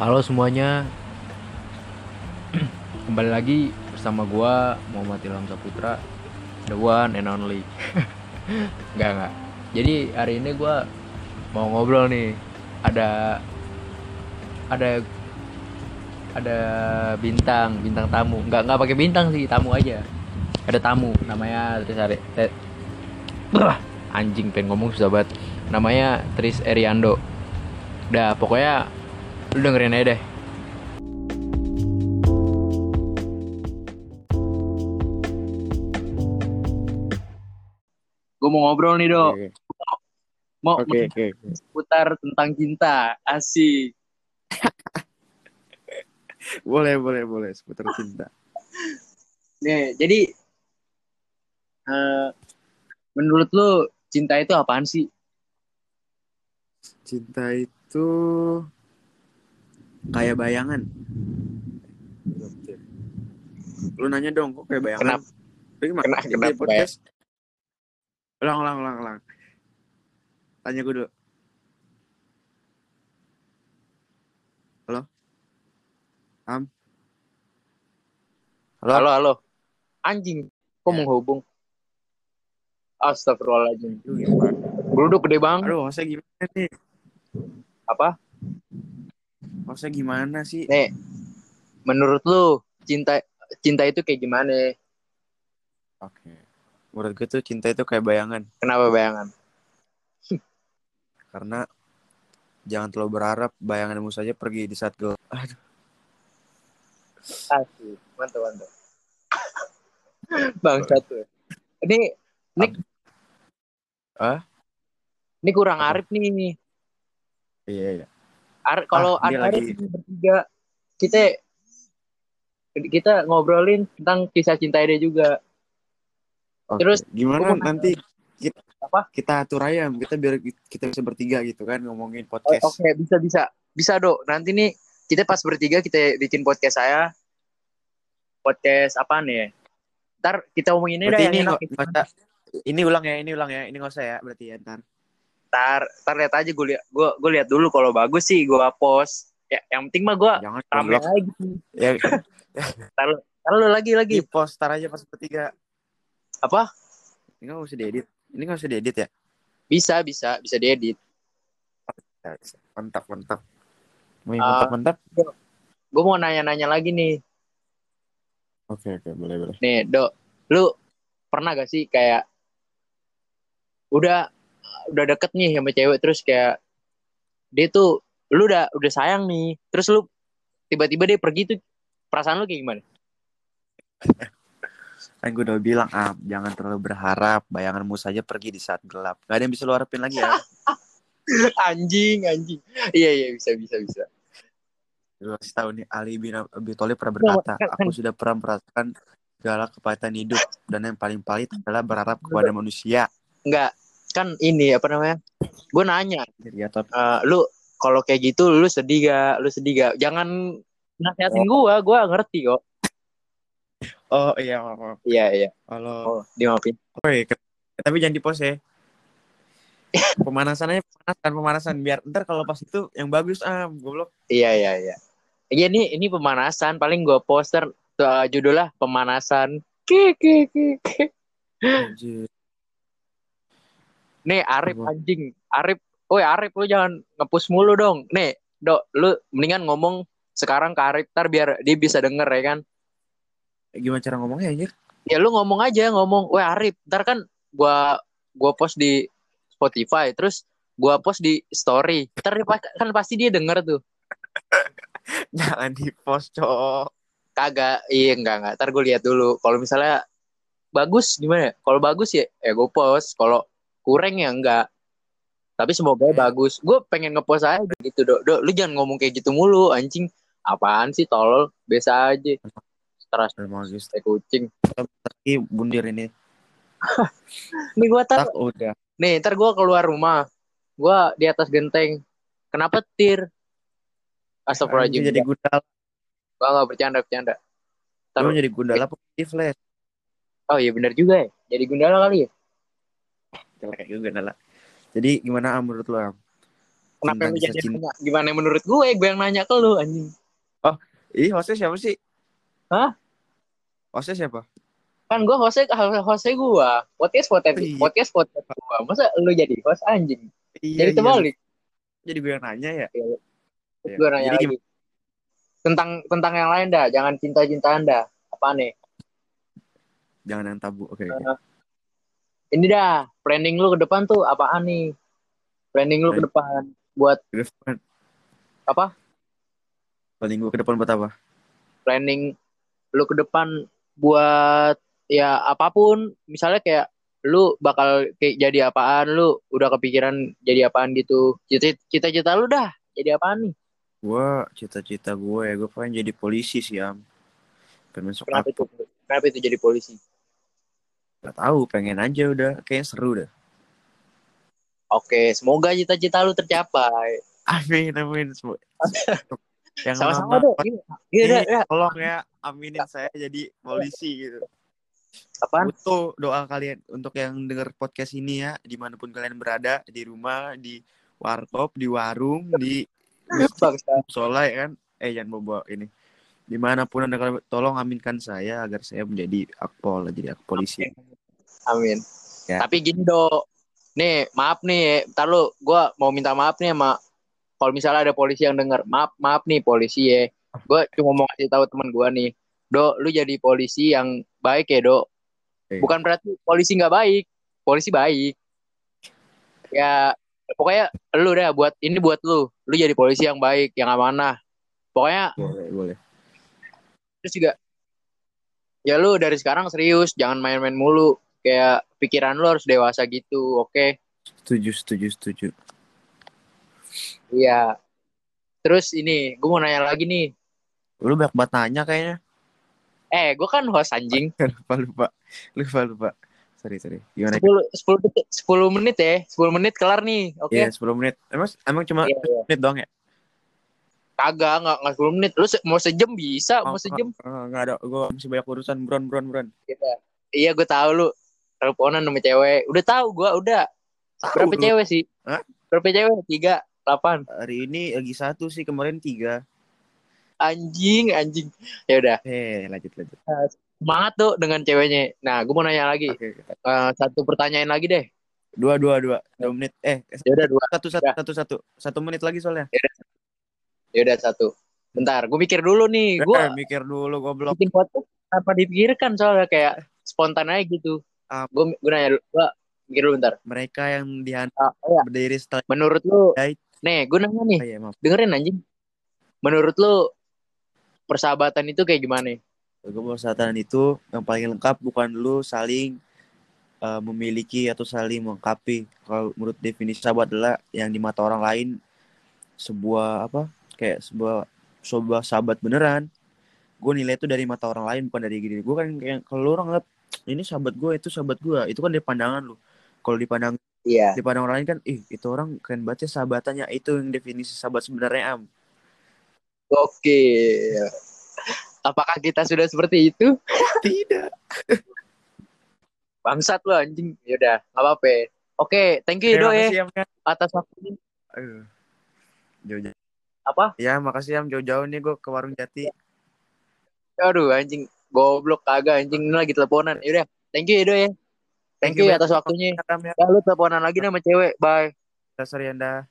Halo semuanya. Kembali lagi bersama gua Muhammad Ilham Saputra. The one and only. Enggak enggak Jadi hari ini gua mau ngobrol nih. Ada Ada Ada bintang Bintang tamu. Enggak enggak pakai bintang sih Tamu aja. Ada tamu Namanya Tris Ari eh, Anjing pengen ngomong susah banget. Namanya Tris Eriando. Udah pokoknya Lu dengerin aja deh Gue mau ngobrol nih dok Oke, Mau oke, oke. putar tentang cinta Asik Boleh, boleh, boleh. Seputar cinta. Nih jadi eh, Menurut lu cinta itu apaan sih? Cinta itu kayak bayangan. Lu nanya dong, kok kayak bayangan? Kenapa? Lu gimana? Kenapa- Di kenapa podcast? Ulang, ulang, ulang, ulang. Tanya gue dulu. Halo? Am? Halo? Halo halo Anjing Kok Ya. menghubung? Astagfirullahaladzim gimana? Geruduk gede bang Aduh, maksudnya gimana nih? Apa? Maksudnya gimana sih? Nih Menurut lu Cinta cinta itu kayak gimana? Oke. Menurut gue tuh cinta itu kayak bayangan. Kenapa bayangan? karena jangan terlalu berharap bayanganmu saja pergi di saat gelap. Aduh, Asik Mantap mantap Bang satu Ini Ini Ah? Ini kurang Apa? arif nih iya iya. Ar kalau Ah, lagi- bertiga kita kita ngobrolin tentang kisah cinta dia juga. Oke. Terus, gimana nanti kita Apa? kita atur aja kita biar kita bisa bertiga gitu kan ngomongin podcast. Oke bisa bisa bisa dok. Nanti nih kita pas bertiga kita bikin podcast saya. Podcast apa nih? ya? Ntar kita omongin aja Berarti yang ini enak. usah- ini ulang ya, ini ulang ya, ini nggak usah ya berarti ya ntar. Ntar ntar lihat aja gue lihat gue gue lihat dulu kalau bagus sih gue post. Ya yang penting mah gue rame goblok. lagi. Ya, Ntar lu lagi lagi di post ntar aja pas bertiga. apa? Ini nggak usah diedit. Ini nggak usah diedit ya. Bisa bisa bisa diedit. Mantap mantap. Mau yang Ah. mantap mantap. Gue mau nanya-nanya lagi nih. Oke oke boleh boleh. Nih, Dok, lu pernah gak sih kayak udah udah deket nih sama cewek terus kayak dia tuh lu udah udah sayang nih, terus lu tiba-tiba dia pergi tuh perasaan lu kayak gimana? Kan gue udah bilang, ah, jangan terlalu berharap. Bayanganmu saja pergi di saat gelap. Gak ada yang bisa lu harapin lagi ya. anjing, anjing. Iya, iya, bisa, bisa, bisa. Lu kasih tahu nih, Ali bin Abi Thalib pernah berkata, kan- aku sudah pernah merasakan segala kepahitan hidup. Dan yang paling pahit adalah berharap kepada manusia. Enggak, kan ini apa namanya? Gue nanya, Ya, tapi eh, lu kalau kayak gitu lu sedih gak? Lu sedih gak? Jangan nasihatin gua, gua ngerti kok. Oh iya, maaf. Iya, iya. Kalau Oh, dimaafin. oh, iya. tapi jangan di post ya. Pemanasannya pemanasan, pemanasan biar ntar kalau pas itu yang bagus ah goblok. Iya iya iya. Iya ini ini pemanasan paling gue poster uh, judulnya pemanasan. Ki ki ki. ki. Anjir. Nih Arif anjing. Arif, woi Arif lu jangan ngepus mulu dong. Nih, Dok, lu mendingan ngomong sekarang ke Arif tar biar dia bisa denger ya kan. Gimana cara ngomongnya anjir? Ya lu ngomong aja ngomong, woi Arif, ntar kan gua gua post di Spotify terus gua post di story. Ntar kan pasti dia denger tuh. Jangan di post, cowok. Kagak, iya enggak enggak. Ntar gue lihat dulu. Kalau misalnya bagus gimana? ya? Kalau bagus ya, ya gue post. Kalau kurang ya enggak. Tapi semoga bagus. Gue pengen ngepost aja gitu, dok. Dok, lu jangan ngomong kayak gitu mulu, anjing. Apaan sih, tolol? Biasa aja. Stres Magis. kayak kucing. Tapi bundir ini. Nih gue tar, Tak udah. nih ntar gue keluar rumah. Gue di atas genteng. Kenapa tir? Astagfirullahaladzim. Jadi gundala. Gue gak bercanda, bercanda. Lu jadi gundala positif lah. Oh iya benar juga ya. Jadi gundala kali ya. Jelek juga gundala. Jadi gimana Am, menurut lu Am? Kenapa kisah jadi cinta. Gimana menurut gue? Gue yang nanya ke lu anjing. Ih, hostnya siapa sih? Hah? Hostnya siapa? Kan gue hostnya hostnya gue. Podcast podcast Oh, iya. podcast podcast gue. Masa lu jadi host anjing? Iya, jadi terbalik. Jadi gue yang nanya ya. Terus Iya. gue nanya Jadi lagi. Tentang tentang yang lain dah. Jangan cinta-cintaan dah. Apa nih? Jangan yang tabu. Oke, oke. Ini dah. Planning lu ke depan tuh apaan nih? Planning lu ke depan buat Ke depan. apa? Paling gue ke depan buat apa? planning lu ke depan buat ya apa pun misalnya kayak lu bakal kayak jadi apaan lu udah kepikiran jadi apaan gitu Cita- cita-cita lu dah jadi apaan nih Gue cita-cita gue ya, gue pengen jadi polisi sih, Am. Pengen masuk kenapa itu apa? kenapa itu jadi polisi Gak tahu, pengen aja udah. Kayaknya seru dah. oke semoga cita-cita lu tercapai Amin, amin. Semua. yang sama-sama deh iya iya dah, Ih, ya. tolong ya, aminin saya jadi polisi gitu. apaan Butuh doa kalian untuk yang denger podcast ini ya, di mana pun kalian berada, di rumah, di warkop, di warung, di musola ya kan. Eh jangan bawa ini. Di mana pun anda tolong aminkan saya agar saya menjadi akpol, jadi ak polisi. amin. Ya. tapi gini do. Nih maaf nih ntar lu gue mau minta maaf nih sama kalau misalnya ada polisi yang denger maaf maaf nih polisi ya. Gue cuma mau kasih tahu teman gue nih. Do lu jadi polisi yang baik ya do? Eh, bukan berarti polisi nggak baik polisi baik. Ya pokoknya lu dah buat ini buat lu. Lu jadi polisi yang baik yang amanah. Pokoknya boleh, boleh. Terus juga ya lu dari sekarang serius jangan main-main mulu kayak pikiran lu harus dewasa gitu oke Setuju, setuju, setuju. iya terus ini gue mau nanya lagi nih Lu banyak banget nanya kayaknya. eh gue kan host anjing lupa, lupa. Lupa, lupa. Sorry, sorry. Gimana? 10 10 detik 10 menit ya 10 menit kelar nih oke Iya, 10 menit. Emang, emang cuma Iya, iya. menit doang ya? Kagak nggak nggak 10 menit lu se- mau sejam bisa mau Oh, sejam oh, Nggak ada, gue masih banyak urusan. Buron, buron, buron. Kita. iya gue tahu lu teleponan sama cewek udah tahu gue udah berapa lu. cewek sih Hah? berapa cewek tiga delapan Hari ini lagi satu sih, kemarin tiga. anjing anjing ya udah Eh, lanjut, lanjut. semangat tuh dengan ceweknya nah gue mau nanya lagi Oke, oke. Eh, satu pertanyaan lagi deh Dua, dua, dua. Dua menit. Eh, ya udah dua satu, satu, Ya. satu, satu. Satu menit lagi soalnya. ya udah satu bentar gue mikir dulu nih gue Eh, mikir dulu, goblok. bikin podcast apa dipikirkan soalnya kayak spontan aja gitu Ah. gue gue nanya dulu gue mikir dulu bentar Mereka yang dihantar Ah, oh ya. berdiri setelah... menurut lu Baik. nih gue nanya nih Oh, iya, maaf. dengerin anjing menurut lu persahabatan itu kayak gimana Gue persahabatan itu yang paling lengkap bukan lu saling uh, memiliki atau saling melengkapi. Kalau menurut definisi sahabat adalah yang di mata orang lain sebuah apa? Kayak sebuah sebuah sahabat beneran. Gue nilai itu dari mata orang lain bukan dari diri gue kan kayak kalau orang ngeliat ini sahabat gue itu sahabat gue itu kan dari pandangan lu. Kalau dipandang iya dipandang orang lain kan ih itu orang keren banget ya sahabatannya itu yang definisi sahabat sebenarnya am. oke apakah kita sudah seperti itu Tidak. bangsat lu anjing yaudah nggak apa-apa oke thank you Terima ya ya. atas waktunya Aduh. Jauh-jauh. Apa? Ya makasih Am. Jauh-jauh nih gue ke warung jati. aduh anjing. Goblok kagak anjing. Ini lagi teleponan. Yaudah thank you ya do ya. Thank you banyak. atas waktunya. Ya. ya lu teleponan lagi nih sama cewek. Bye. Dasar Yanda.